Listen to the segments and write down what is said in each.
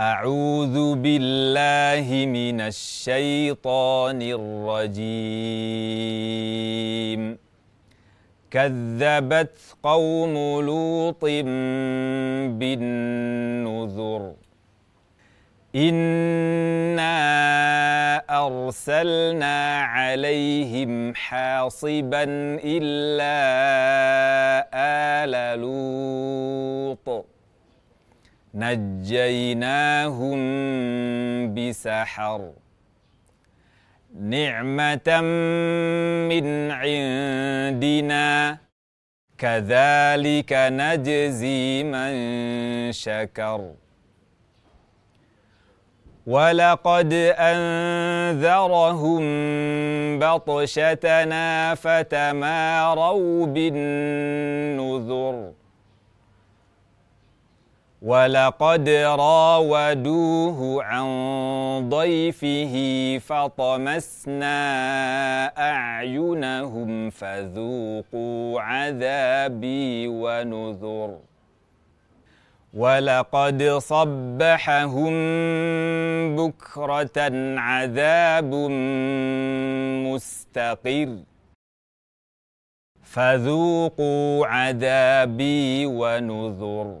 أعوذ بالله من الشيطان الرجيم. كذبت قوم لوط بالنذر. إنا أرسلنا عليهم حاصبا إلا آل لوط. نجيناهم بسحر. نعمة من عندنا. كذلك نجزي من شكر. ولقد أنذرهم بطشتنا فتماروا بالنذر ولقد راودوه عن ضيفه فطمسنا أعينهم فذوقوا عذابي ونذر. ولقد صبحهم بكرة عذاب مستقر. فذوقوا عذابي ونذر.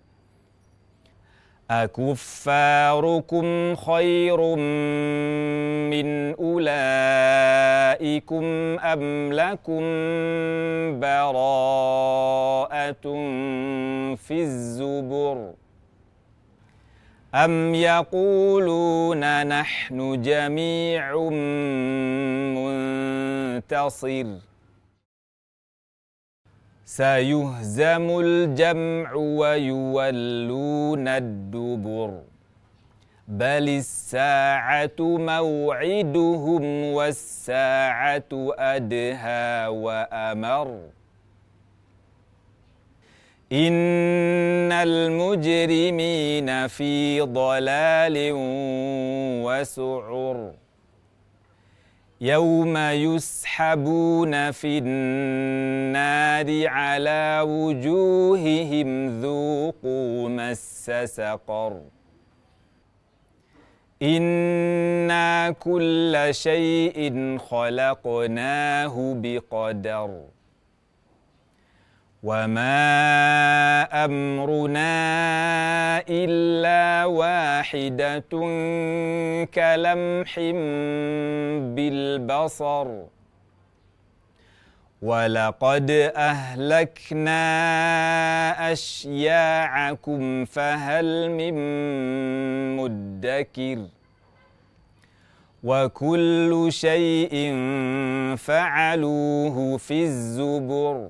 أكفاركم خير من أولئكم أم لكم براءة في الزبر أم يقولون نحن جميع منتصر سيهزم الجمع ويولون الدبر. بل الساعة موعدهم والساعة أدهى وأمر. إن المجرمين في ضلال وسعر. يوم يسحبون في النار على وجوههم ذوقوا مس سقر. أنا كل شيء خلقناه بقدر. وما امرنا إلا واحدة كلمح بالبصر. ولقد أهلكنا أشياعكم فهل من مدكر؟ وكل شيء فعلوه في الزبر.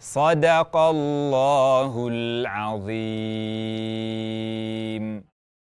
صدق الله العظيم.